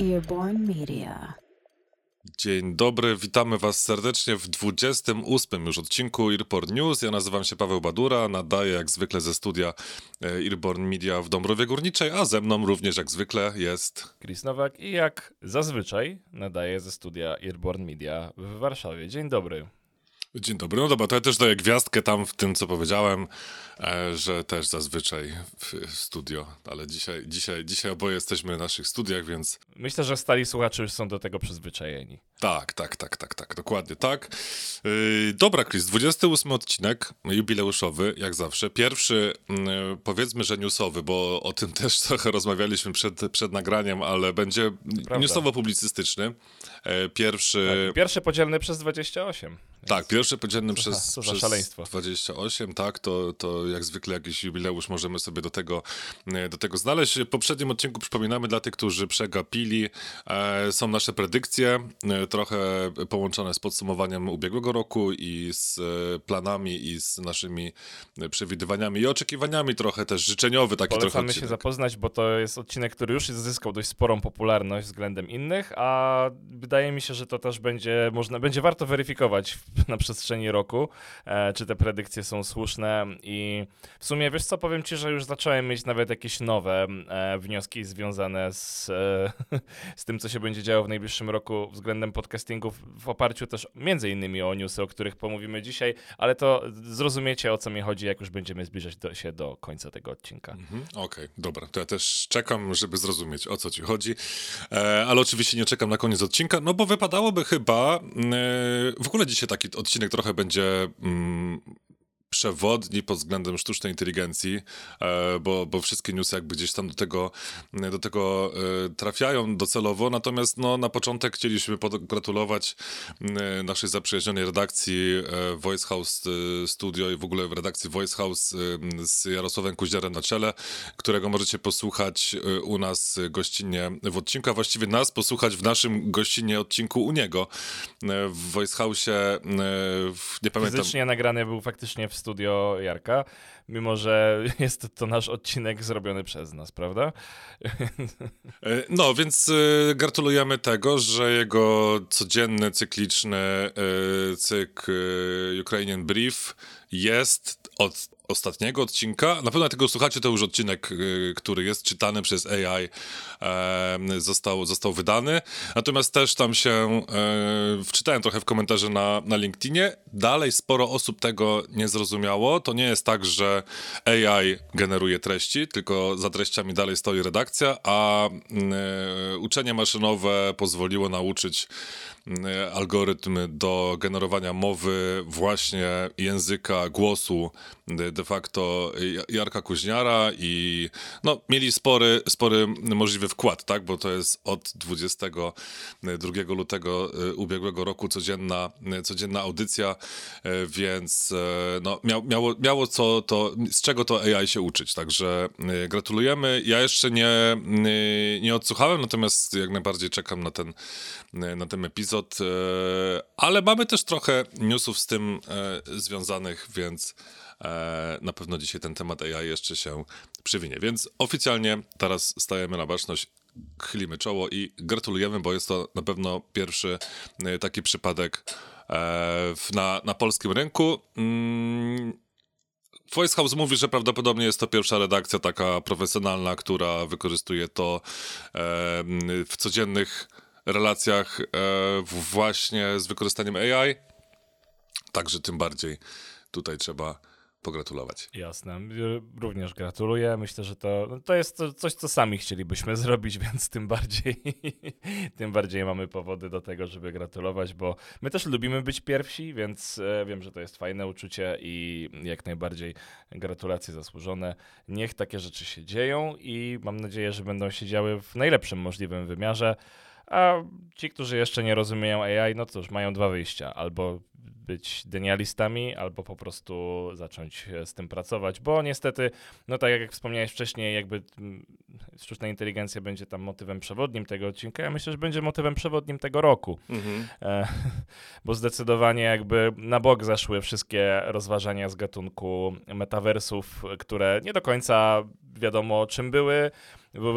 Earborn Media. Dzień dobry, witamy Was serdecznie w 28 już odcinku Earport News. Ja nazywam się Paweł Badura, nadaję jak zwykle ze studia e, Earborn Media w Dąbrowie Górniczej, a ze mną również jak zwykle jest... Chris Nowak i jak zazwyczaj nadaję ze studia Earborn Media w Warszawie. Dzień dobry. Dzień dobry, no dobra, to ja też daję gwiazdkę tam w tym, co powiedziałem, e, że też zazwyczaj w studio, ale dzisiaj, dzisiaj, dzisiaj oboje jesteśmy w naszych studiach, więc... Myślę, że stali słuchacze już są do tego przyzwyczajeni. Tak, tak, tak, tak, tak, dokładnie tak. Yy, dobra, Chris, 28 odcinek jubileuszowy, jak zawsze. Pierwszy, yy, powiedzmy, że newsowy, bo o tym też trochę rozmawialiśmy przed, przed nagraniem, ale będzie newsowo-publicystyczny. Pierwszy... Tak, pierwszy podzielny przez 28. Tak, pierwszy podzielny co przez, za, przez szaleństwo. 28, tak, to, to jak zwykle jakiś jubileusz możemy sobie do tego, e, do tego znaleźć. W poprzednim odcinku przypominamy dla tych, którzy przegapili, e, są nasze predykcje, e, trochę połączone z podsumowaniem ubiegłego roku i z e, planami i z naszymi e, przewidywaniami i oczekiwaniami, trochę też życzeniowy taki trochę Polecamy się odcinek. zapoznać, bo to jest odcinek, który już zyskał dość sporą popularność względem innych, a wydaje mi się, że to też będzie można, będzie warto weryfikować w- na przestrzeni roku, e, czy te predykcje są słuszne i w sumie, wiesz co, powiem ci, że już zacząłem mieć nawet jakieś nowe e, wnioski związane z, e, z tym, co się będzie działo w najbliższym roku względem podcastingów, w oparciu też między innymi o newsy, o których pomówimy dzisiaj, ale to zrozumiecie, o co mi chodzi, jak już będziemy zbliżać do, się do końca tego odcinka. Mhm, Okej, dobra. To ja też czekam, żeby zrozumieć, o co ci chodzi. E, ale oczywiście nie czekam na koniec odcinka, no bo wypadałoby chyba... E, w ogóle dzisiaj taki odcinek trochę będzie... Mm, przewodni pod względem sztucznej inteligencji, e, bo, bo wszystkie newsy jakby gdzieś tam do tego, do tego e, trafiają docelowo, natomiast no, na początek chcieliśmy pogratulować e, naszej zaprzyjaźnionej redakcji e, Voice House e, Studio i w ogóle w redakcji Voice House e, z Jarosławem Kuźniarem na czele, którego możecie posłuchać e, u nas gościnnie w odcinku, a właściwie nas posłuchać w naszym gościnnie odcinku u niego e, w Voice House, e, nie pamiętam. Fizycznie nagrany był faktycznie w studio Jarka, mimo że jest to nasz odcinek zrobiony przez nas, prawda? E, No, więc e, gratulujemy tego, że jego codzienny, cykliczny e, cykl Ukrainian Brief jest od ostatniego odcinka. Na pewno tego słuchacie, to już odcinek, e, który jest czytany przez AI, został, został wydany. Natomiast też tam się e, wczytałem trochę w komentarze na, na LinkedInie. Dalej sporo osób tego nie zrozumiało. To nie jest tak, że AI generuje treści, tylko za treściami dalej stoi redakcja, a e, uczenie maszynowe pozwoliło nauczyć mm, algorytm do generowania mowy, właśnie języka, głosu de facto Ja- Jarka Kuźniara i no, mieli spory, spory możliwy wkład, tak, bo to jest od 22 lutego e, ubiegłego roku codzienna, e, codzienna audycja, e, więc no, miał, miało, miało co to, z czego to AI się uczyć, także gratulujemy. Ja jeszcze nie, nie odsłuchałem, natomiast jak najbardziej czekam na ten, na ten epizod, ale mamy też trochę newsów z tym związanych, więc na pewno dzisiaj ten temat AI jeszcze się przywinie. Więc oficjalnie teraz stajemy na baczność, chylimy czoło i gratulujemy, bo jest to na pewno pierwszy e, taki przypadek e, na, na polskim rynku. Mm, Voice House mówi, że prawdopodobnie jest to pierwsza redakcja taka profesjonalna, która wykorzystuje to e, w codziennych relacjach e, właśnie z wykorzystaniem AI. Także tym bardziej tutaj trzeba pogratulować. Jasne. Również gratuluję. Myślę, że to, no to jest coś, co sami chcielibyśmy zrobić, więc tym bardziej, tym bardziej mamy powody do tego, żeby gratulować, bo my też lubimy być pierwsi, więc e, wiem, że to jest fajne uczucie i jak najbardziej gratulacje zasłużone. Niech takie rzeczy się dzieją i mam nadzieję, że będą się działy w najlepszym możliwym wymiarze. A ci, którzy jeszcze nie rozumieją AI, no cóż, mają dwa wyjścia. Albo być denialistami, albo po prostu zacząć e, z tym pracować, bo niestety, no tak jak wspomniałeś wcześniej, jakby mm, sztuczna inteligencja będzie tam motywem przewodnim tego odcinka, ja myślę, że będzie motywem przewodnim tego roku, e, bo zdecydowanie jakby na bok zaszły wszystkie rozważania z gatunku metaversów, które nie do końca wiadomo czym były,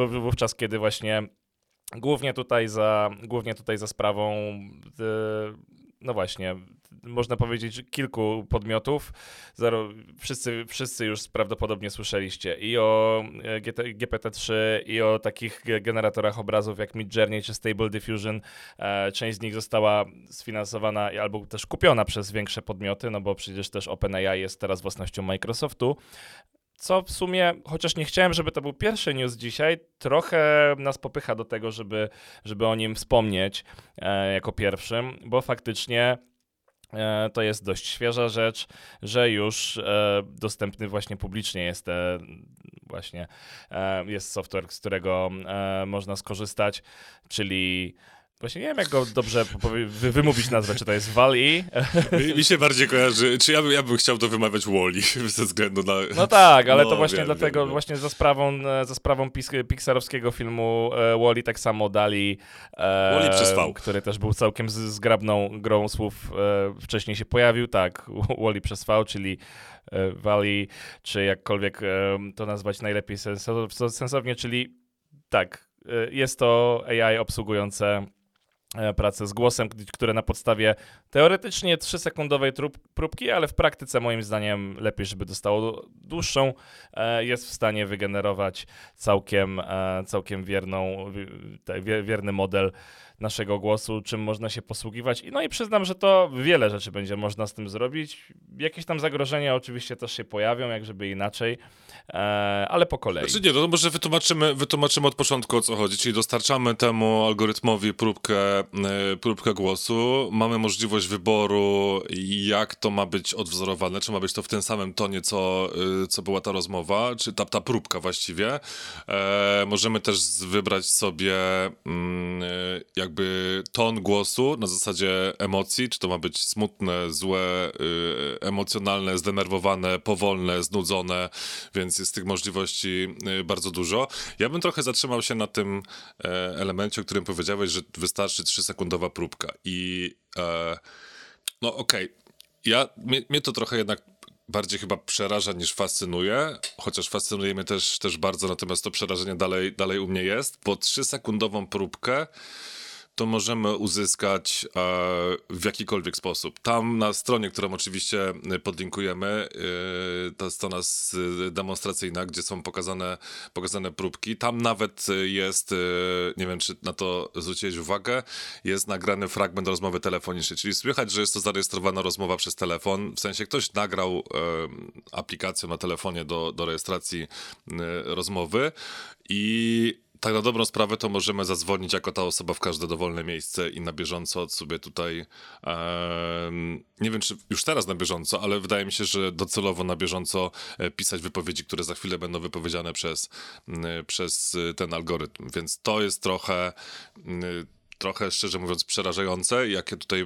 wówczas kiedy właśnie Głównie tutaj za, głównie tutaj za sprawą, no właśnie, można powiedzieć, kilku podmiotów. Zero, wszyscy, wszyscy już prawdopodobnie słyszeliście i o e, GPT-3, i o takich generatorach obrazów jak Midjourney czy Stable Diffusion. E, część z nich została sfinansowana albo też kupiona przez większe podmioty, no bo przecież też OpenAI jest teraz własnością Microsoftu co w sumie, chociaż nie chciałem, żeby to był pierwszy news dzisiaj, trochę nas popycha do tego, żeby, żeby o nim wspomnieć e, jako pierwszym, bo faktycznie e, to jest dość świeża rzecz, że już e, dostępny właśnie publicznie jest e, właśnie e, jest software, z którego e, można skorzystać, czyli Właśnie nie wiem, jak go dobrze wy wymówić nazwę, czy to jest Wall-E? Mi, mi, się bardziej kojarzy, czy ja, by, ja bym chciał to wymawiać Wally ze względu na... No tak, ale no, to właśnie wiem, dlatego, wiem, właśnie za sprawą, za sprawą pixarowskiego filmu e, Wally tak samo dali... E. Który też był całkiem zgrabną grą słów, e, wcześniej się pojawił, tak, Wally przez V, czyli e, czy jakkolwiek e, to nazwać najlepiej sensownie, czyli tak, e, jest to AI obsługujące E, pracę z głosem, które na podstawie teoretycznie 3-sekundowej próbki, ale w praktyce moim zdaniem lepiej, żeby dostało dłuższą, e, jest w stanie wygenerować całkiem, e, całkiem wierną, wierny model naszego głosu, czym można się posługiwać. No i przyznam, że to wiele rzeczy będzie można z tym zrobić. Jakieś tam zagrożenia oczywiście też się pojawią, jak żeby inaczej, e, ale po kolei. Znaczy nie, no może wytłumaczymy, wytłumaczymy od początku o co chodzi, czyli dostarczamy temu algorytmowi próbkę, e, próbkę głosu, mamy możliwość wyboru, jak to ma być odwzorowane, czy ma być to w tym samym tonie, co, e, co była ta rozmowa, czy ta, ta próbka właściwie. E, możemy też wybrać sobie mm, jak jakby ton głosu na zasadzie emocji, czy to ma być smutne, złe, y, emocjonalne, zdenerwowane, powolne, znudzone, więc jest tych możliwości y, bardzo dużo. Ja bym trochę zatrzymał się na tym e, elemencie, o którym powiedziałeś, że wystarczy 3-sekundowa próbka i e, no okej, okay. ja, mnie, mnie to trochę jednak bardziej chyba przeraża niż fascynuje, chociaż fascynuje mnie też, też bardzo, natomiast to przerażenie dalej, dalej u mnie jest, bo 3-sekundową próbkę to możemy uzyskać e, w jakikolwiek sposób. Tam na stronie, którą oczywiście podlinkujemy, e, jest strona demonstracyjna, gdzie są pokazane, pokazane próbki. Tam nawet jest, e, nie wiem czy na to zwróciłeś uwagę, jest nagrany fragment rozmowy telefonicznej, czyli słychać, że jest to zarejestrowana rozmowa przez telefon, w sensie ktoś nagrał aplikację na telefonie do, do rejestracji rozmowy i tak na dobrą sprawę to możemy zadzwonić jako ta osoba w każde dowolne miejsce i na bieżąco sobie tutaj, e, nie wiem czy już teraz na bieżąco, ale wydaje mi się, że docelowo na bieżąco e, pisać wypowiedzi, które za chwilę będą wypowiedziane przez, przez ten algorytm. Więc to jest trochę trochę, szczerze mówiąc, przerażające, jakie tutaj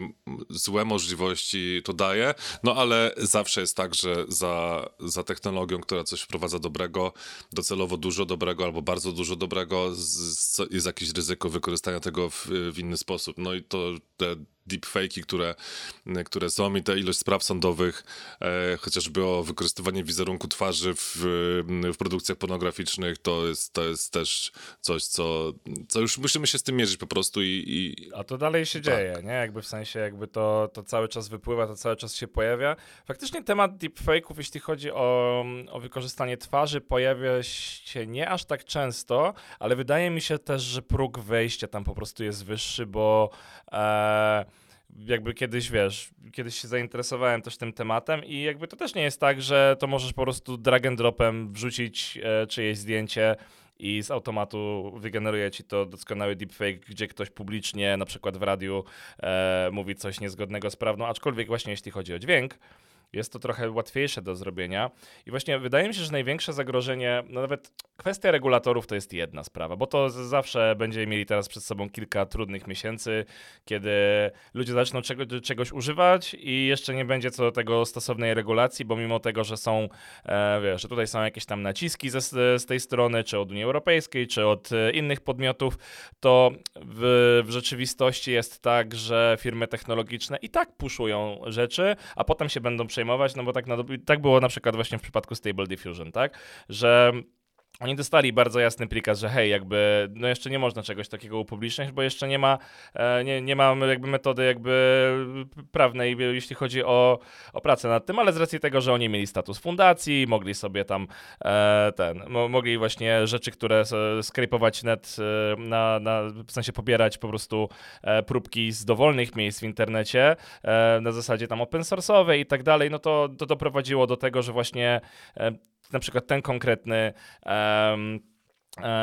złe możliwości to daje, no ale zawsze jest tak, że za, za technologią, która coś wprowadza dobrego, docelowo dużo dobrego albo bardzo dużo dobrego, z, z, jest jakieś ryzyko wykorzystania tego w, w inny sposób. No i to te deepfake'i, które, które są i ta ilość spraw sądowych, e, chociażby o wykorzystywanie wizerunku twarzy w, w produkcjach pornograficznych, to jest, to jest też coś, co, co już musimy się z tym mierzyć po prostu i... i... A to dalej się tak. dzieje, nie? Jakby w sensie, jakby to, to cały czas wypływa, to cały czas się pojawia. Faktycznie temat deepfake'ów, jeśli chodzi o, o wykorzystanie twarzy, pojawia się nie aż tak często, ale wydaje mi się też, że próg wejścia tam po prostu jest wyższy, bo... E, jakby kiedyś, wiesz, kiedyś się zainteresowałem też tym tematem i jakby to też nie jest tak, że to możesz po prostu drag and dropem wrzucić e, czyjeś zdjęcie i z automatu wygeneruje ci to doskonały deepfake, gdzie ktoś publicznie, na przykład w radiu, e, mówi coś niezgodnego z prawdą, aczkolwiek właśnie jeśli chodzi o dźwięk, jest to trochę łatwiejsze do zrobienia. I właśnie wydaje mi się, że największe zagrożenie, no nawet kwestia regulatorów to jest jedna sprawa, bo to zawsze będziemy mieli teraz przed sobą kilka trudnych miesięcy, kiedy ludzie zaczną czego, czegoś używać i jeszcze nie będzie co do tego stosownej regulacji, bo mimo tego, że są, e, wiesz, że tutaj są jakieś tam naciski ze, z tej strony, czy od Unii Europejskiej, czy od e, innych podmiotów, to w, w rzeczywistości jest tak, że firmy technologiczne i tak puszują rzeczy, a potem się będą przejmować, no bo tak, na, tak było na przykład właśnie w przypadku Stable Diffusion, tak? Że oni dostali bardzo jasny prikaz, że hej, jakby, no jeszcze nie można czegoś takiego upubliczniać, bo jeszcze nie ma, e, nie, nie ma jakby metody jakby prawnej, jeśli chodzi o, o pracę nad tym, ale z racji tego, że oni mieli status fundacji, mogli sobie tam e, ten, mo, mogli właśnie rzeczy, które skrypować net, e, na, na, w sensie pobierać po prostu próbki z dowolnych miejsc w internecie, na zasadzie tam open source'owej i tak dalej, no to, to doprowadziło do tego, że właśnie na przykład ten konkretny um,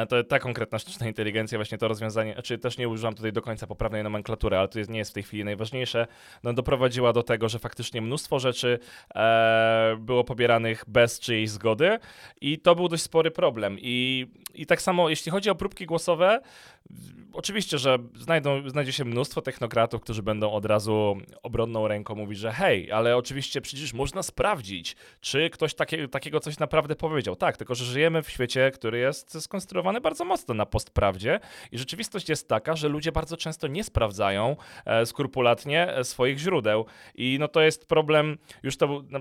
to ta konkretna sztuczna inteligencja, właśnie to rozwiązanie, czy znaczy też nie używam tutaj do końca poprawnej nomenklatury, ale to jest, nie jest w tej chwili najważniejsze, no doprowadziła do tego, że faktycznie mnóstwo rzeczy e, było pobieranych bez czyjejś zgody i to był dość spory problem. I, I tak samo jeśli chodzi o próbki głosowe, oczywiście, że znajdą, znajdzie się mnóstwo technokratów, którzy będą od razu obronną ręką mówić, że hej, ale oczywiście przecież można sprawdzić, czy ktoś takie, takiego coś naprawdę powiedział. Tak, tylko że żyjemy w świecie, który jest skonstruowany bardzo mocno na postprawdzie i rzeczywistość jest taka, że ludzie bardzo często nie sprawdzają e, skrupulatnie e, swoich źródeł i no to jest problem, już to był no,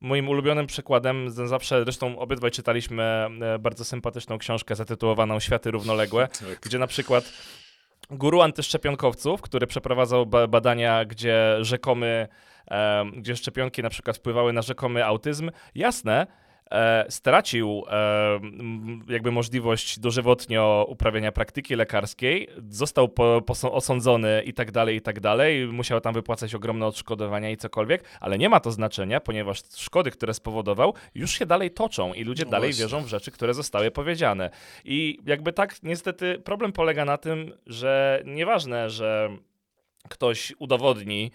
moim ulubionym przykładem, zawsze, zresztą obydwaj czytaliśmy e, bardzo sympatyczną książkę zatytułowaną Światy Równoległe, tak. gdzie na przykład guru antyszczepionkowców, który przeprowadzał badania, gdzie rzekomy, gdzie szczepionki na przykład wpływały na rzekomy autyzm, jasne, stracił e, jakby możliwość dożywotnio uprawiania praktyki lekarskiej, został po, po, osądzony i tak dalej, i tak dalej, musiał tam wypłacać ogromne odszkodowania i cokolwiek, ale nie ma to znaczenia, ponieważ szkody, które spowodował, już się dalej toczą i ludzie no dalej właśnie. wierzą w rzeczy, które zostały powiedziane. I jakby tak, niestety, problem polega na tym, że nieważne, że ktoś udowodni,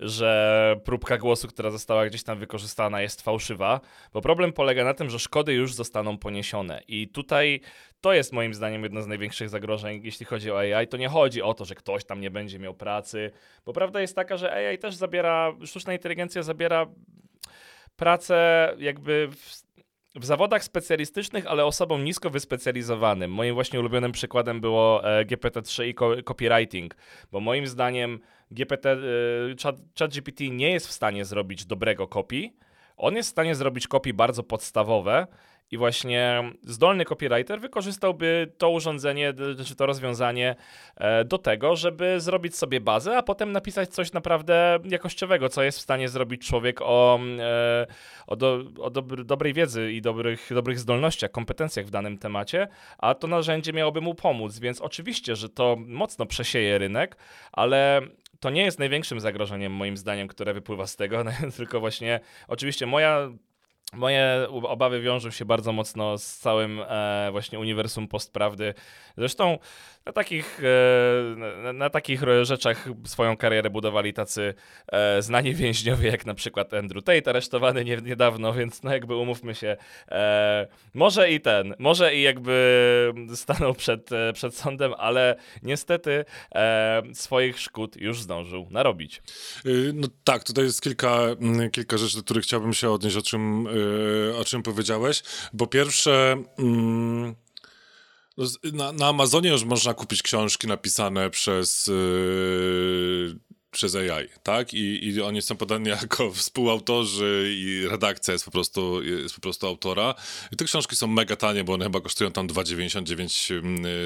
że próbka głosu, która została gdzieś tam wykorzystana, jest fałszywa, bo problem polega na tym, że szkody już zostaną poniesione. I tutaj to jest moim zdaniem jedno z największych zagrożeń, jeśli chodzi o AI. To nie chodzi o to, że ktoś tam nie będzie miał pracy, bo prawda jest taka, że AI też zabiera, sztuczna inteligencja zabiera pracę jakby w w zawodach specjalistycznych, ale osobom nisko wyspecjalizowanym. Moim właśnie ulubionym przykładem było e, GPT-3 i copywriting, bo moim zdaniem GPT, e, ChatGPT nie jest w stanie zrobić dobrego kopii. On jest w stanie zrobić kopii bardzo podstawowe, i właśnie zdolny copywriter wykorzystałby to urządzenie, czy to rozwiązanie e, do tego, żeby zrobić sobie bazę, a potem napisać coś naprawdę jakościowego, co jest w stanie zrobić człowiek o, e, o, do, o dobry, dobrej wiedzy i dobrych, dobrych zdolnościach, kompetencjach w danym temacie, a to narzędzie miałoby mu pomóc, więc oczywiście, że to mocno przesieje rynek, ale to nie jest największym zagrożeniem, moim zdaniem, które wypływa z tego, tylko właśnie, oczywiście moja Moje obawy wiążą się bardzo mocno z całym e, właśnie uniwersum postprawdy. Zresztą na takich, e, na, na, takich rzeczach swoją karierę budowali tacy e, znani więźniowie, jak na przykład Andrew Tate, aresztowany nie, niedawno, więc no jakby umówmy się, e, może i ten, może i jakby stanął przed, przed sądem, ale niestety swoich szkód już zdążył narobić. Y, no tak, tutaj jest kilka, mm, kilka rzeczy, do których chciałbym się odnieść, o czym, y, o czym powiedziałeś. Po pierwsze... Mm, na, na Amazonie już można kupić książki napisane przez, yy, przez AI, tak? I, I oni są podani jako współautorzy i redakcja jest po prostu, jest po prostu autora. I te książki są mega tanie, bo one chyba kosztują tam 2,99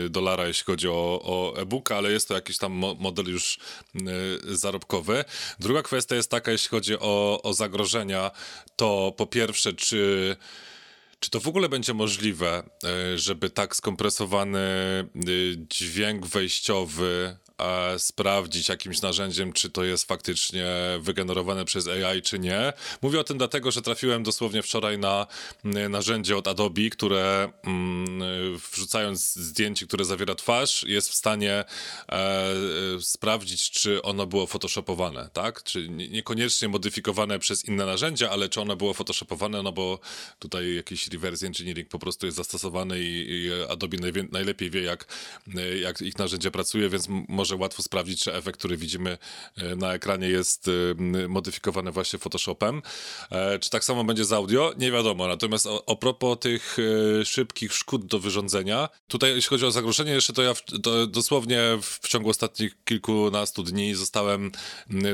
yy, dolara, jeśli chodzi o, o e-booka, ale jest to jakiś tam model już yy, zarobkowy. Druga kwestia jest taka, jeśli chodzi o, o zagrożenia, to po pierwsze, czy czy to w ogóle będzie możliwe, e, żeby tak skompresowany e, dźwięk wejściowy sprawdzić jakimś narzędziem, czy to jest faktycznie wygenerowane przez AI, czy nie. Mówię o tym dlatego, że trafiłem dosłownie wczoraj na narzędzie od Adobe, które mm, wrzucając zdjęcie, które zawiera twarz, jest w stanie e, sprawdzić, czy ono było photoshopowane, tak? Czy niekoniecznie modyfikowane przez inne narzędzia, ale czy ono było photoshopowane, no bo tutaj jakiś reverse engineering po prostu jest zastosowany i, i Adobe najlepiej wie, jak, jak ich narzędzie pracuje, więc może łatwo sprawdzić, czy efekt, który widzimy e, na ekranie jest e, modyfikowany właśnie Photoshopem. E, czy tak samo będzie z audio? Nie wiadomo. Natomiast o propos tych szybkich szkód do wyrządzenia, tutaj jeśli chodzi o zagrożenie, jeszcze to ja w, to dosłownie w ciągu ostatnich kilkunastu dni zostałem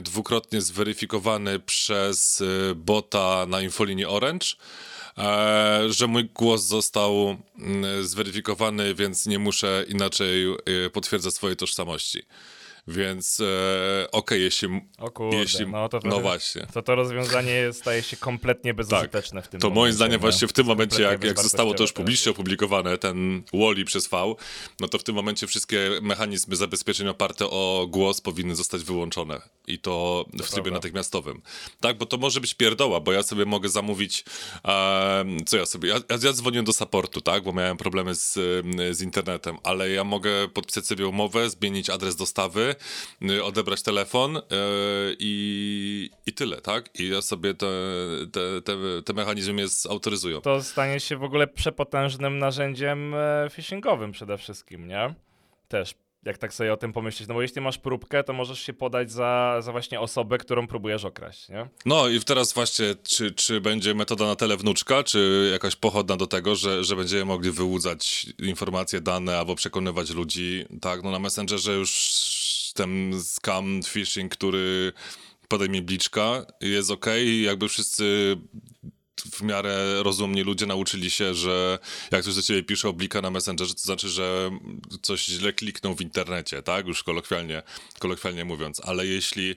dwukrotnie zweryfikowany przez bota na infolinii Orange. E, że mój głos został mm, zweryfikowany, więc nie muszę inaczej e, potwierdzać swojej tożsamości. Więc e, okej, jeśli. O kurde, jeśli, no to, no właśnie. To to rozwiązanie staje się kompletnie bezużyteczne w tym To momencie. moim zdaniem nie? właśnie w tym momencie, jak, jak zostało to już publicznie opublikowane, ten Wally przez V, no to w tym momencie wszystkie mechanizmy zabezpieczeń oparte o głos powinny zostać wyłączone. I to w trybie prawda. natychmiastowym. Tak, bo to może być pierdoła, bo ja sobie mogę zamówić, co ja sobie, ja, ja, dzwonię do supportu, tak, bo miałem problemy z, z internetem, ale ja mogę podpisać sobie umowę, zmienić adres dostawy, odebrać telefon y, i, i tyle, tak? I ja sobie te, te, te, te mechanizmy mnie zautoryzują. to stanie się w ogóle przepotężnym narzędziem e, phishingowym przede wszystkim, nie? Też, jak tak sobie o tym pomyśleć, no bo jeśli masz próbkę, to możesz się podać za, za właśnie osobę, którą próbujesz okraść, nie? No i teraz właśnie, czy, czy będzie metoda na tele wnuczka, czy jakaś pochodna do tego, że, że będziemy mogli wyłudzać informacje, dane albo przekonywać ludzi, tak? No na Messengerze już ten scam phishing, który podejmie bliczka, jest ok, jakby wszyscy w miarę rozumni ludzie nauczyli się, że jak ktoś do ciebie pisze oblika na Messengerze, to znaczy, że coś źle kliknął w internecie, tak? Już kolokwialnie, kolokwialnie mówiąc. Ale jeśli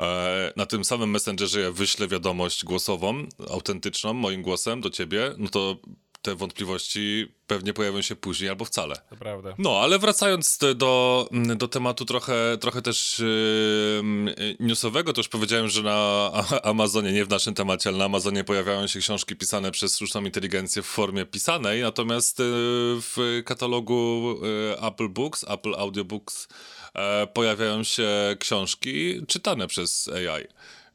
e, na tym samym Messengerze ja wyślę wiadomość głosową, autentyczną, moim głosem do ciebie, no to te wątpliwości pewnie pojawią się później albo wcale. To prawda. No, ale wracając do- do, do tematu trochę, trochę też yy, newsowego, to już powiedziałem, że na Amazonie, nie w naszym temacie, ale na Amazonie pojawiają się książki pisane przez sztuczną inteligencję w formie pisanej, natomiast yy, w katalogu yy, Apple Books, Apple Audiobooks e, pojawiają się książki czytane przez AI.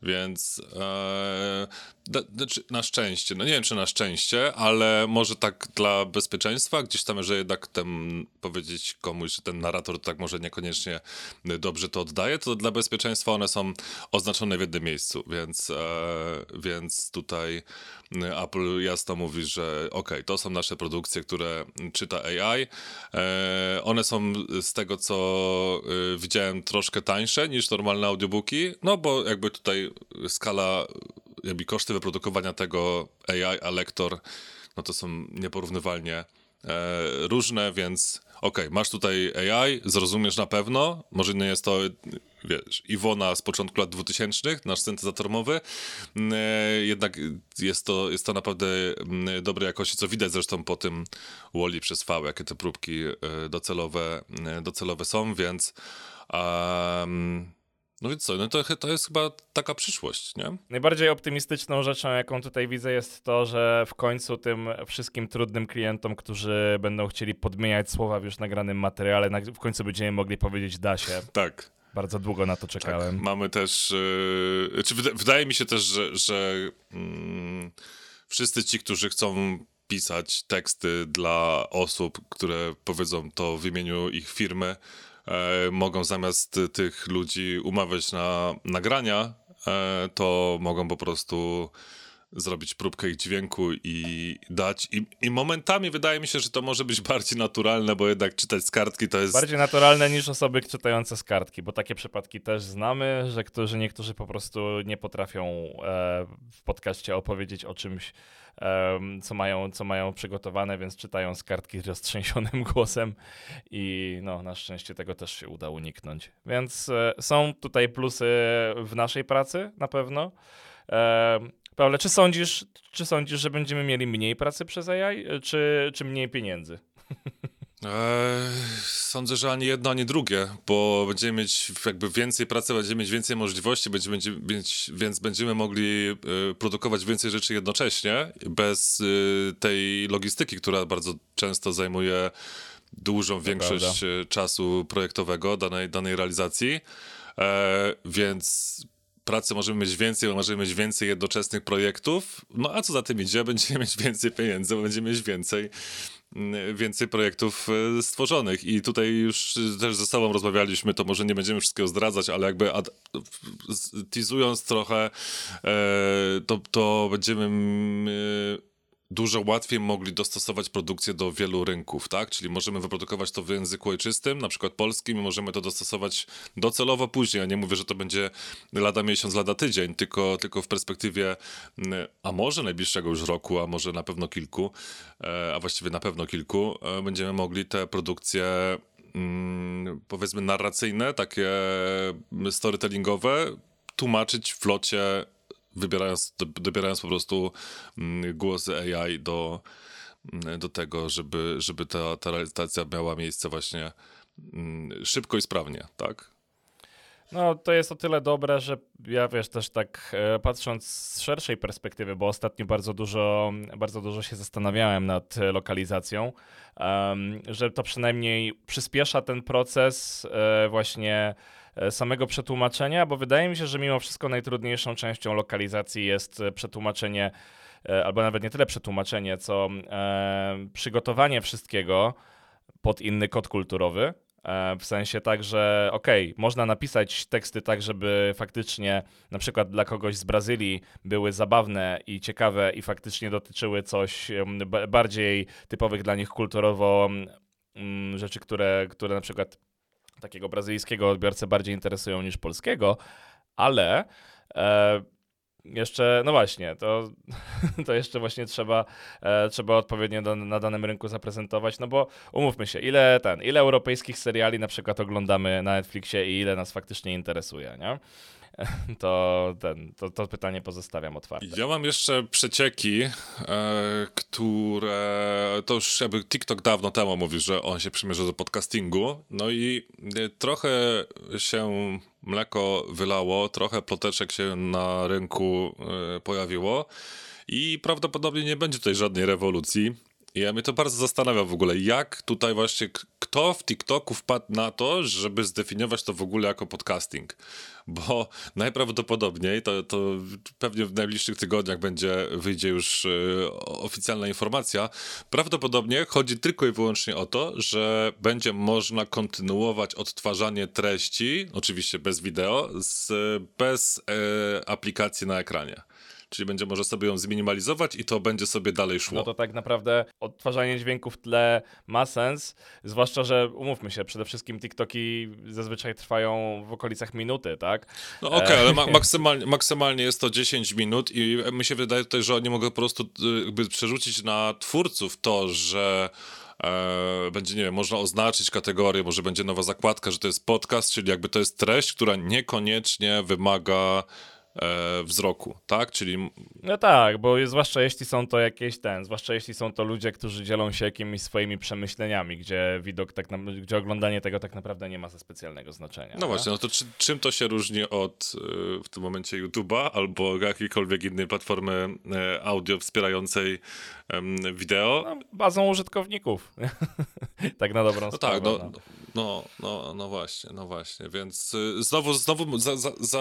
Więc e, da- znaczy, na szczęście, no nie wiem czy na szczęście, ale może tak dla bezpieczeństwa, gdzieś tam, że jednak ten, powiedzieć komuś, że ten narrator tak może niekoniecznie dobrze to oddaje, to dla bezpieczeństwa one są oznaczone w jednym miejscu, więc, e, więc tutaj Apple jasno mówi, że ok, to są nasze produkcje, które czyta AI. E, one są z tego, co e, widziałem, troszkę tańsze niż normalne audiobooki, no bo jakby tutaj skala, jakby koszty wyprodukowania tego AI, a lektor, no to są nieporównywalnie e, różne, więc okej, masz tutaj AI, zrozumiesz na pewno, może nie jest to, wiesz, Iwona z początku lat 2000, nasz syntezator mowy, mm, e, jednak jest to, jest to naprawdę mm, dobrej jakości, co widać zresztą po tym Wally przez V, jakie te próbki e, docelowe, e, docelowe są, więc um, no więc co, no to, to jest chyba taka przyszłość, nie? Najbardziej optymistyczną rzeczą, jaką tutaj widzę, jest to, że w końcu tym wszystkim trudnym klientom, którzy będą chcieli podmieniać słowa w już nagranym materiale, w końcu będziemy mogli powiedzieć da się. Tak. Bardzo długo na to Tak, czekałem. mamy też. Yy, czy wyda- wydaje mi się też, że, że mm, wszyscy ci, którzy chcą pisać teksty dla osób, które powiedzą to w imieniu ich firmy, mogą zamiast tych ludzi umawiać na nagrania, e, to mogą po prostu zrobić próbkę ich dźwięku i dać. I, I momentami wydaje mi się, że to może być bardziej naturalne, bo jednak czytać z kartki to jest. Bardziej naturalne niż osoby czytające z kartki, bo takie przypadki też znamy, że którzy, niektórzy po prostu nie potrafią e, w podcaście opowiedzieć o czymś, em, co, mają, co mają przygotowane, więc czytają z kartki roztrzęsionym głosem i no, na szczęście tego też się uda uniknąć. Więc e, są tutaj plusy w naszej pracy na pewno. E, Paweł, czy sądzisz, czy sądzisz, że będziemy mieli mniej pracy przez AI, czy, czy mniej pieniędzy? Eee, sądzę, że ani jedno, ani drugie, bo będziemy mieć jakby więcej pracy, będziemy mieć więcej możliwości, będziemy mieć, więc będziemy mogli e, produkować więcej rzeczy jednocześnie, bez e, tej logistyki, która bardzo często zajmuje dużą większość e, czasu projektowego danej, danej realizacji. E, więc pracy możemy mieć więcej, bo możemy mieć więcej jednoczesnych projektów. No a co za tym idzie, będziemy mieć więcej pieniędzy, bo będziemy mieć więcej, mm, więcej projektów e, stworzonych. I tutaj już też ze sobą rozmawialiśmy, to może nie będziemy wszystkiego zdradzać, ale jakby ad, teasując trochę, e, to, to będziemy mm, dużo łatwiej mogli dostosować produkcję do wielu rynków, tak? Czyli możemy wyprodukować to w języku ojczystym, na przykład polskim, i możemy to dostosować docelowo później. Ja nie mówię, że to będzie lada miesiąc, lada tydzień, tylko, tylko w perspektywie, mm, a może najbliższego już roku, a może na pewno kilku, e, a właściwie na pewno kilku, e, będziemy mogli te produkcje mm, powiedzmy narracyjne, takie storytellingowe, tłumaczyć w flocie wybierając, dobierając po prostu mm, głosy AI do, mm, do tego, żeby, żeby ta, ta realizacja miała miejsce właśnie mm, szybko i sprawnie, tak? No, to jest o tyle dobre, że ja wiesz, też tak e, patrząc z szerszej perspektywy, bo ostatnio bardzo dużo, bardzo dużo się zastanawiałem nad lokalizacją, um, że to przynajmniej przyspiesza ten proces e, właśnie E, samego przetłumaczenia, bo wydaje mi się, że mimo wszystko najtrudniejszą częścią lokalizacji jest e, przetłumaczenie, e, albo nawet nie tyle przetłumaczenie, co e, przygotowanie wszystkiego pod inny kod kulturowy. E, w sensie tak, że okej, okay, można napisać teksty tak, żeby faktycznie na przykład dla kogoś z Brazylii były zabawne i ciekawe i faktycznie dotyczyły coś bardziej typowych dla nich kulturowo mm, rzeczy, które, które na przykład takiego brazylijskiego odbiorcę bardziej interesują niż polskiego, ale e, jeszcze, no właśnie, to, to jeszcze właśnie trzeba, e, trzeba odpowiednio do, na danym rynku zaprezentować, no bo umówmy się, ile ten, ile europejskich seriali na przykład oglądamy na Netflixie i ile nas faktycznie interesuje, nie? to, ten, to, to pytanie pozostawiam otwarte. Ja mam jeszcze przecieki, e, które to już jakby TikTok dawno temu mówił, że on się przymierza do podcastingu. No i e, trochę się mleko wylało, trochę ploteczek się na rynku e, pojawiło. I prawdopodobnie nie będzie tutaj żadnej rewolucji. Ja mnie to bardzo zastanawia w ogóle, jak tutaj właśnie, kto w TikToku wpadł na to, żeby zdefiniować to w ogóle jako podcasting. Bo najprawdopodobniej, to, to pewnie w najbliższych tygodniach będzie, wyjdzie już y, oficjalna informacja, prawdopodobnie chodzi tylko i wyłącznie o to, że będzie można kontynuować odtwarzanie treści, oczywiście bez wideo, z, bez y, aplikacji na ekranie czyli będzie może sobie ją zminimalizować i to będzie sobie dalej szło. No to tak naprawdę odtwarzanie dźwięku w tle ma sens, zwłaszcza, że umówmy się, przede wszystkim TikToki zazwyczaj trwają w okolicach minuty, tak? No okej, okay, ale ma maksymalnie, maksymalnie jest to 10 minut i mi się wydaje tutaj, że oni mogą po prostu y, jakby przerzucić na twórców to, że E, będzie, nie wiem, można oznaczyć kategorię, może będzie nowa zakładka, że to jest podcast, czyli jakby to jest treść, która niekoniecznie wymaga e, wzroku, tak? Czyli... No tak, bo zwłaszcza jeśli są to jakieś ten, zwłaszcza jeśli są to ludzie, którzy dzielą się jakimiś swoimi przemyśleniami, gdzie widok tak na, gdzie oglądanie tego tak naprawdę nie ma za specjalnego znaczenia. No właśnie, no to czy, czym to się różni od y, w tym momencie YouTube'a albo jakiejkolwiek innej platformy y, audio wspierającej wideo? No, bazą użytkowników. tak na dobrą no sprawę. Tak, no, no, no, no, no właśnie, no właśnie, więc y, znowu, znowu za, za, za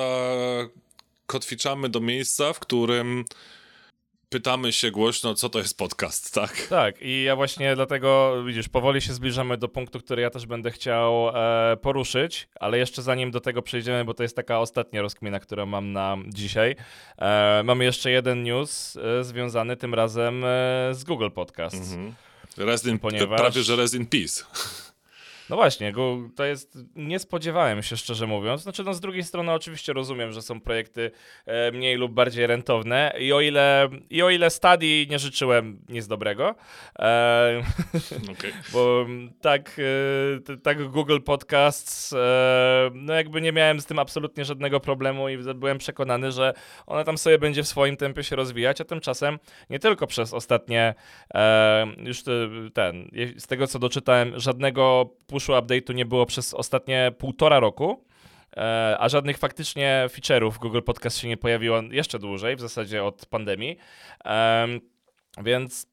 kotwiczamy do miejsca, w którym pytamy się głośno, co to jest podcast, tak? Tak, i ja właśnie dlatego, widzisz, powoli się zbliżamy do punktu, który ja też będę chciał e, poruszyć, ale jeszcze zanim do tego przejdziemy, bo to jest taka ostatnia rozkmina, którą mam na dzisiaj, e, mamy jeszcze jeden news e, związany tym razem e, z Google Podcast. Mhm. Ponieważ... Prawie, że Resident Peace. No właśnie, to jest, nie spodziewałem się szczerze mówiąc. Znaczy, no z drugiej strony oczywiście rozumiem, że są projekty e, mniej lub bardziej rentowne i o ile, i o ile Stadii nie życzyłem nic dobrego, e, okay. bo tak, e, tak Google Podcasts, e, no jakby nie miałem z tym absolutnie żadnego problemu i byłem przekonany, że ona tam sobie będzie w swoim tempie się rozwijać, a tymczasem nie tylko przez ostatnie, już ten, z tego co doczytałem, żadnego pushu update'u nie było przez ostatnie półtora roku, e, a żadnych faktycznie feature'ów Google Podcast się nie pojawiło jeszcze dłużej, w zasadzie od pandemii. Więc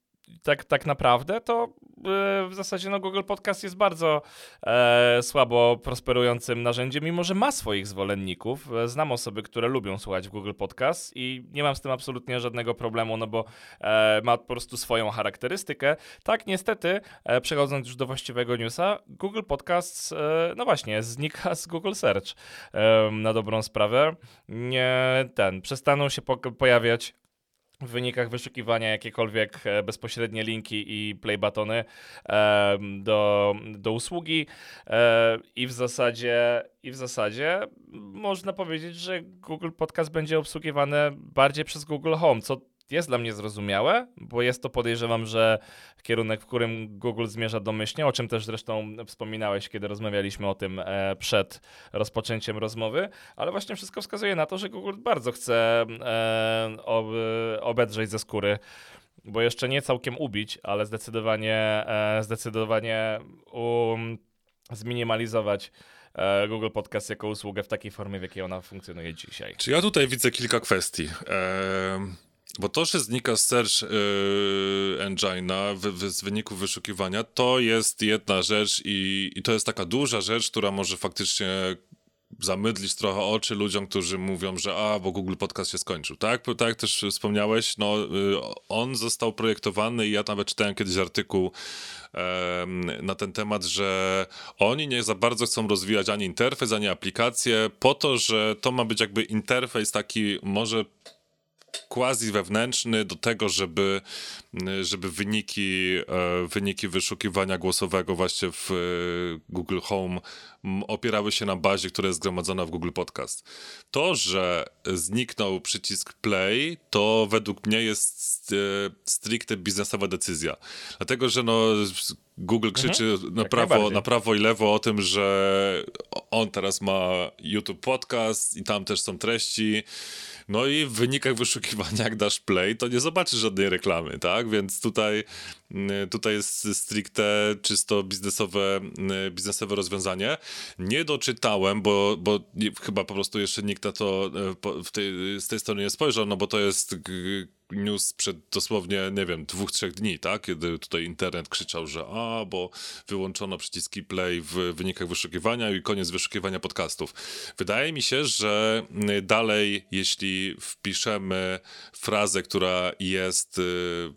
tak, tak naprawdę to e, w zasadzie no, Google Podcast jest bardzo e, słabo prosperującym narzędziem, mimo że ma swoich zwolenników. E, znam osoby, które lubią słuchać Google Podcast i nie mam z tym absolutnie żadnego problemu, no bo e, ma po prostu swoją charakterystykę. Tak, niestety, e, przechodząc już do właściwego newsa, Google Podcast, e, no właśnie, znika z Google Search na dobrą sprawę. Nie, ten, przestaną się po pojawiać w wynikach wyszukiwania jakiekolwiek e, bezpośrednie linki i play buttony do, do usługi. E, i w zasadzie i w zasadzie można powiedzieć, że Google Podcast będzie obsługiwany bardziej przez Google Home, co jest dla mnie zrozumiałe, bo jest to podejrzewam, że kierunek, w którym Google zmierza domyślnie, o czym też zresztą wspominałeś, kiedy rozmawialiśmy o tym e, przed rozpoczęciem rozmowy, ale właśnie wszystko wskazuje na to, że Google bardzo chce e, ob, obedrzeć ze skóry bo jeszcze nie całkiem ubić, ale zdecydowanie, e, zdecydowanie um, zminimalizować Google Podcast jako usługę w takiej formie, w jakiej ona funkcjonuje dzisiaj. Czy ja tutaj widzę kilka kwestii? Bo to, że znika search yy, engine'a z wyników wyszukiwania, to jest jedna rzecz i, i to jest taka duża rzecz, która może faktycznie zamydlić trochę oczy ludziom, którzy mówią, że a, bo Google Podcast się skończył, tak? Tak jak też wspomniałeś, no yy, on został projektowany i ja nawet czytałem kiedyś artykuł na ten temat, że oni nie za bardzo chcą rozwijać ani interfejs, ani aplikację, po to, że to ma być jakby interfejs taki może quasi wewnętrzny do tego, żeby, żeby wyniki, e, wyniki wyszukiwania głosowego właśnie w e, Google Home opierały się na bazie, która jest zgromadzona w Google Podcast. To, że zniknął przycisk play, to według mnie jest e, stricte biznesowa decyzja. Dlatego, że no Google mhm. krzyczy mhm, na, prawo, na prawo i lewo o tym, że on teraz ma YouTube Podcast i tam też są treści no i w wynikach wyszukiwania, jak dasz play, to nie zobaczysz żadnej reklamy, tak? Więc tutaj, mm, tutaj jest stricte czysto biznesowe, mm, biznesowe rozwiązanie. Nie doczytałem, bo, bo chyba po prostu jeszcze nikt na to e, tej, z tej strony nie spojrzał, no bo to jest news przed dosłownie, nie wiem, dwóch, trzech dni, tak? Kiedy tutaj internet krzyczał, że a, bo wyłączono przyciski play w wynikach wyszukiwania i koniec wyszukiwania podcastów. Wydaje mi się, że dalej, jeśli wpiszemy frazę, która jest y,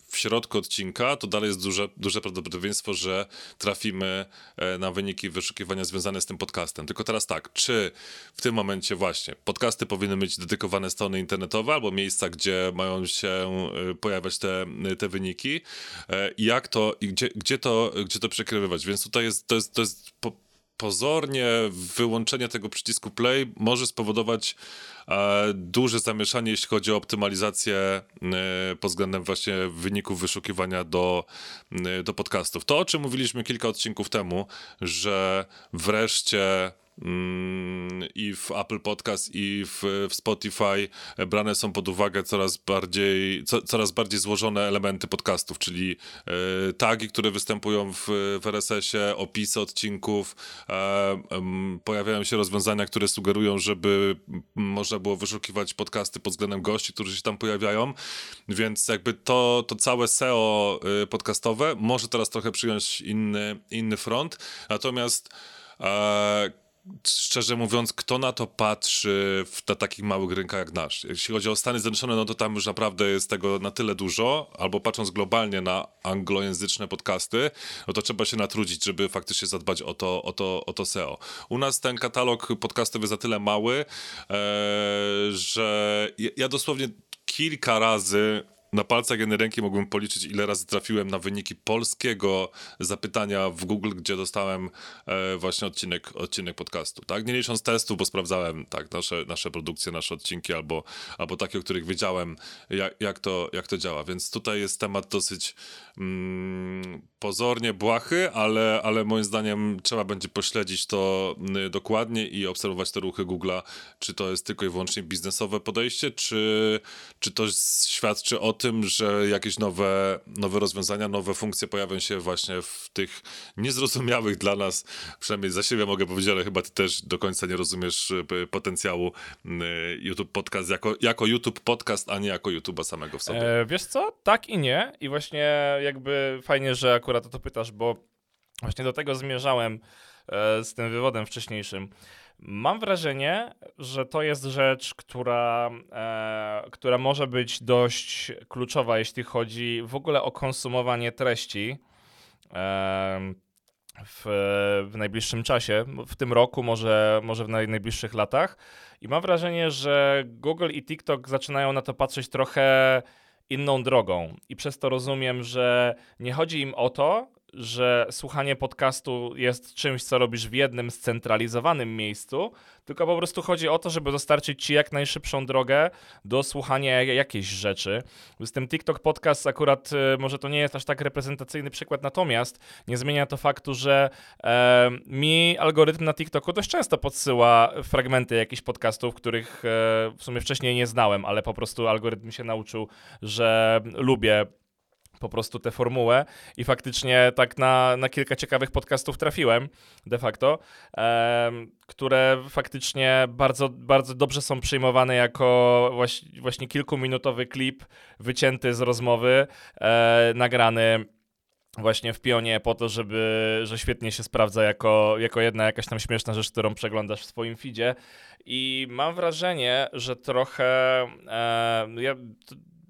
w środku odcinka, to dalej jest duże, duże prawdopodobieństwo, że trafimy e, na wyniki wyszukiwania związane z tym podcastem. Tylko teraz tak, czy w tym momencie właśnie podcasty powinny być dedykowane strony internetowe albo miejsca, gdzie mają się E, pojawiać te, te wyniki e, jak to, i gdzie, gdzie, to, gdzie to przekierowywać. Więc tutaj jest, to jest, to jest po, pozornie wyłączenie tego przycisku play może spowodować e, duże zamieszanie, jeśli chodzi o optymalizację e, pod względem właśnie wyników wyszukiwania do, e, do podcastów. To, o czym mówiliśmy kilka odcinków temu, że wreszcie i w Apple Podcast i w, w, Spotify. Brane są pod uwagę coraz bardziej, co, coraz bardziej złożone elementy podcastów, czyli e, tagi, które występują w, w RSS-ie, opisy odcinków, e, pojawiają się rozwiązania, które sugerują, żeby można było wyszukiwać podcasty pod względem gości, którzy się tam pojawiają, więc jakby to, to całe SEO e, podcastowe może teraz trochę przyjąć inny, inny front, natomiast e, szczerze mówiąc, kto na to patrzy w, na takich małych rynkach jak nasz? Jeśli chodzi o Stany Zjednoczone, no to tam już naprawdę jest tego na tyle dużo, albo patrząc globalnie na anglojęzyczne podcasty, no to trzeba się natrudzić, żeby faktycznie zadbać o to, o to, o to SEO. U nas ten katalog podcastów jest za tyle mały, e, że ja dosłownie kilka razy na palcach jednej ręki mógłbym policzyć, ile razy trafiłem na wyniki polskiego zapytania w Google, gdzie dostałem e, właśnie odcinek, odcinek podcastu, tak? Nie licząc testów, bo sprawdzałem tak, nasze, nasze produkcje, nasze odcinki albo, albo takie, o których wiedziałem, jak, jak, to, jak to działa. Więc tutaj jest temat dosyć mm, pozornie błahy, ale, ale moim zdaniem trzeba będzie pośledzić to mm, dokładnie i obserwować te ruchy Google'a, czy to jest tylko i wyłącznie biznesowe podejście, czy, czy to świadczy o tym, że jakieś nowe, nowe rozwiązania, nowe funkcje pojawią się właśnie w tych niezrozumiałych dla nas, przynajmniej za siebie mogę powiedzieć, ale chyba ty też do końca nie rozumiesz e, potencjału YouTube Podcast jako, jako YouTube Podcast, a nie jako YouTube'a samego w sobie. E, wiesz co? Tak i nie. I właśnie jakby fajnie, że akurat o to pytasz, bo właśnie do tego zmierzałem e, z tym wywodem wcześniejszym. Mam wrażenie, że to jest rzecz, która, e, która może być dość kluczowa, jeśli chodzi w ogóle o konsumowanie treści. E, w, w, najbliższym czasie, w tym roku, może, może w najbliższych latach. I mam wrażenie, że Google i TikTok zaczynają na to patrzeć trochę inną drogą. I przez to rozumiem, że nie chodzi im o to, że słuchanie podcastu jest czymś, co robisz w jednym scentralizowanym miejscu, tylko po prostu chodzi o to, żeby dostarczyć ci jak najszybszą drogę do słuchania jakiejś rzeczy. Z tym TikTok Podcast akurat y, może to nie jest aż tak reprezentacyjny przykład, natomiast nie zmienia to faktu, że e, mi algorytm na TikToku dość często podsyła fragmenty jakichś podcastów, których e, w sumie wcześniej nie znałem, ale po prostu algorytm się nauczył, że lubię po prostu tę formułę i faktycznie tak na, na kilka ciekawych podcastów trafiłem de facto, e, które faktycznie bardzo, bardzo dobrze są przyjmowane jako właśnie, właśnie kilkuminutowy klip wycięty z rozmowy, e, nagrany właśnie w pionie po to, żeby, że świetnie się sprawdza jako, jako jedna jakaś tam śmieszna rzecz, którą przeglądasz w swoim feedzie. I mam wrażenie, że trochę e, ja,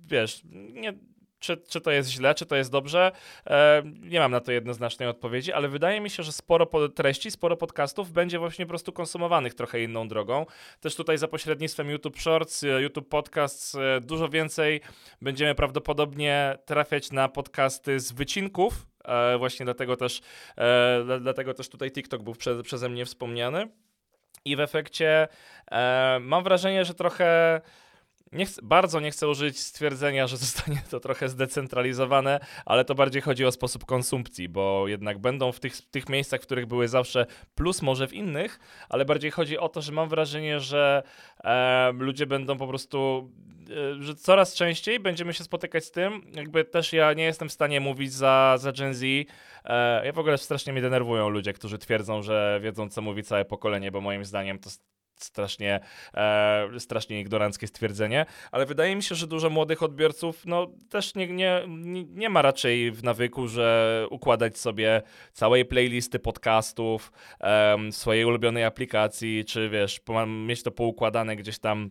wiesz, nie czy, czy to jest źle, czy to jest dobrze? E, nie mam na to jednoznacznej odpowiedzi, ale wydaje mi się, że sporo treści, sporo podcastów będzie właśnie po prostu konsumowanych trochę inną drogą. Też tutaj za pośrednictwem YouTube Shorts, e, YouTube Podcasts e, dużo więcej będziemy prawdopodobnie trafiać na podcasty z wycinków. E, właśnie dlatego też, e, dlatego też tutaj TikTok był prze, przeze mnie wspomniany. I w efekcie e, mam wrażenie, że trochę nie bardzo nie chcę użyć stwierdzenia, że zostanie to trochę zdecentralizowane, ale to bardziej chodzi o sposób konsumpcji, bo jednak będą w tych, tych miejscach, w których były zawsze, plus może w innych, ale bardziej chodzi o to, że mam wrażenie, że e, ludzie będą po prostu, e, że coraz częściej będziemy się spotykać z tym, jakby też ja nie jestem w stanie mówić za, za Gen Z, e, ja w ogóle strasznie mnie denerwują ludzie, którzy twierdzą, że wiedzą, co mówi całe pokolenie, bo moim zdaniem to strasznie, e, strasznie ignoranckie stwierdzenie, ale wydaje mi się, że dużo młodych odbiorców no, też nie, nie, nie ma raczej w nawyku, że układać sobie całej playlisty podcastów e, swojej ulubionej aplikacji, czy wiesz, mieć to poukładane gdzieś tam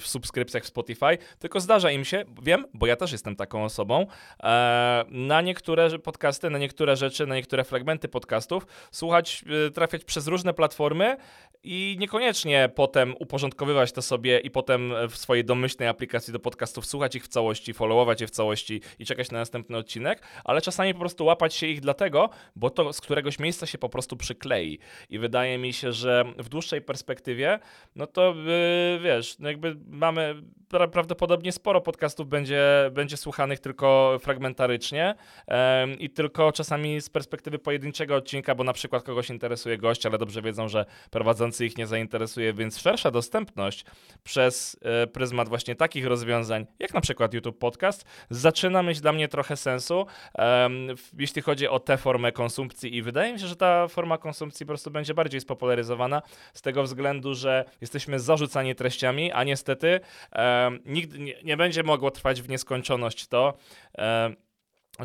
w subskrypcjach w Spotify, tylko zdarza im się, wiem, bo ja też jestem taką osobą, e, na niektóre podcasty, na niektóre rzeczy, na niektóre fragmenty podcastów słuchać, e, trafiać przez różne platformy i niekoniecznie potem uporządkowywać to sobie i potem w swojej domyślnej aplikacji do podcastów słuchać ich w całości, followować je w całości i czekać na następny odcinek, ale czasami po prostu łapać się ich dlatego, bo to z któregoś miejsca się po prostu przyklei. I wydaje mi się, że w dłuższej perspektywie, no to yy, wiesz, no jakby mamy pra prawdopodobnie sporo podcastów będzie, będzie słuchanych tylko fragmentarycznie yy, i tylko czasami z perspektywy pojedynczego odcinka, bo na przykład kogoś interesuje gość, ale dobrze wiedzą, że prowadzący ich nie zainteresuje, więc szersza dostępność przez e, pryzmat właśnie takich rozwiązań, jak na przykład YouTube Podcast, zaczyna mieć dla mnie trochę sensu, jeśli chodzi o tę formę konsumpcji i wydaje mi się, że ta forma konsumpcji po prostu będzie bardziej spopularyzowana z tego względu, że jesteśmy zarzucani treściami, a niestety nigdy nie, nie będzie mogło trwać w nieskończoność to,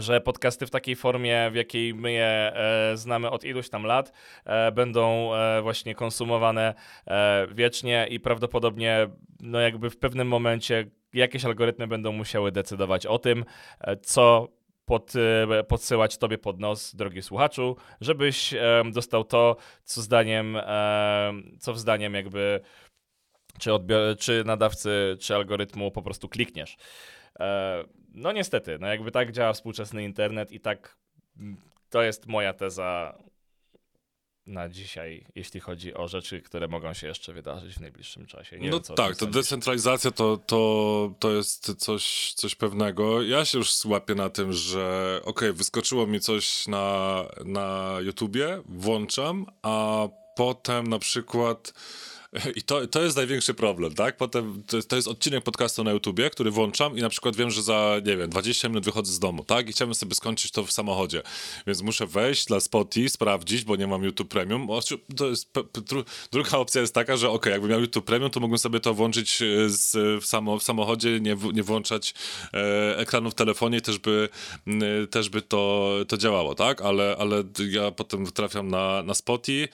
że podcasty w takiej formie, w jakiej my je e, znamy od iluś tam lat, e, będą e, właśnie konsumowane e, wiecznie i prawdopodobnie no jakby w pewnym momencie jakieś algorytmy będą musiały decydować o tym, e, co pod, e, podsyłać tobie pod nos, drogi słuchaczu, żebyś dostał to, co zdaniem, co w zdaniem jakby czy, odbior- czy nadawcy, czy algorytmu po prostu klikniesz. No niestety, no jakby tak działa współczesny internet i tak mm, to jest moja teza na dzisiaj, jeśli chodzi o rzeczy, które mogą się jeszcze wydarzyć w najbliższym czasie. Nie no wiem, tak, to decentralizacja to, to, to jest coś, coś pewnego. Ja się już łapię na tym, że okay, wyskoczyło mi coś na, na YouTubie, włączam, a potem na przykład i to, to jest największy problem, tak? Potem to, to, jest odcinek podcastu na YouTubie, który włączam i na przykład wiem, że za, nie wiem, 20 minut wychodzę z domu, tak? I chciałbym sobie skończyć to w samochodzie. Więc muszę wejść dla Spotify, sprawdzić, bo nie mam YouTube Premium. To jest, druga opcja jest taka, że ok, jakbym miał YouTube Premium, to mógłbym sobie to włączyć e, z, w, samo, w samochodzie, nie, nie włączać e, ekranu w telefonie też by, też by to, to działało, tak? Ale, ale ja potem trafiam na, na Spotify,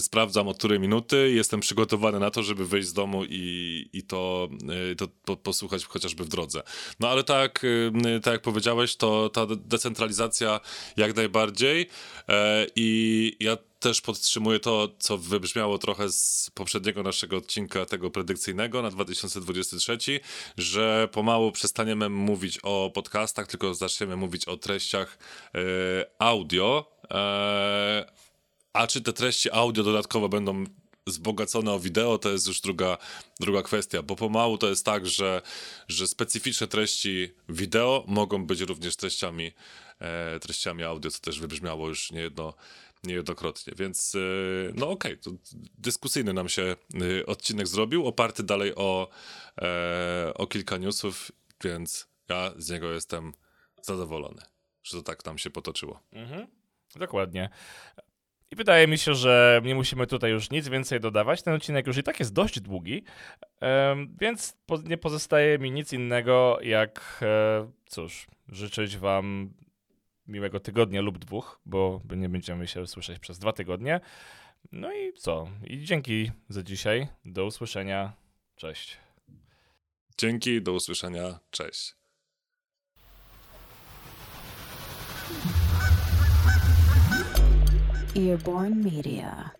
sprawdzam o której minuty, jestem przygotowany na to, żeby wyjść z domu i, i to, y, to, posłuchać chociażby w drodze. No ale tak, y, tak jak powiedziałeś, to ta decentralizacja jak najbardziej e, i ja też podtrzymuje to, co wybrzmiało trochę z poprzedniego naszego odcinka, tego predykcyjnego na 2023, że pomału przestaniemy mówić o podcastach, tylko zaczniemy mówić o treściach e, audio. E, a czy te treści audio dodatkowo będą wzbogacone o wideo, to jest już druga, druga kwestia, bo pomału to jest tak, że, że specyficzne treści wideo mogą być również treściami, e, treściami audio, co też wybrzmiało już niejedno, niejednokrotnie, więc e, no okej, okay, to dyskusyjny nam się e, odcinek zrobił, oparty dalej o, e, o kilka newsów, więc ja z niego jestem zadowolony, że to tak nam się potoczyło. Mhm. Dokładnie. I wydaje mi się, że nie musimy tutaj już nic więcej dodawać. Ten odcinek już i tak jest dość długi, więc nie pozostaje mi nic innego, jak e, cóż, życzyć Wam miłego tygodnia lub dwóch, bo nie będziemy się słyszeć przez dwa tygodnie. No i co? I dzięki za dzisiaj. Do usłyszenia. Cześć. Dzięki, do usłyszenia. Cześć. Earborn Media.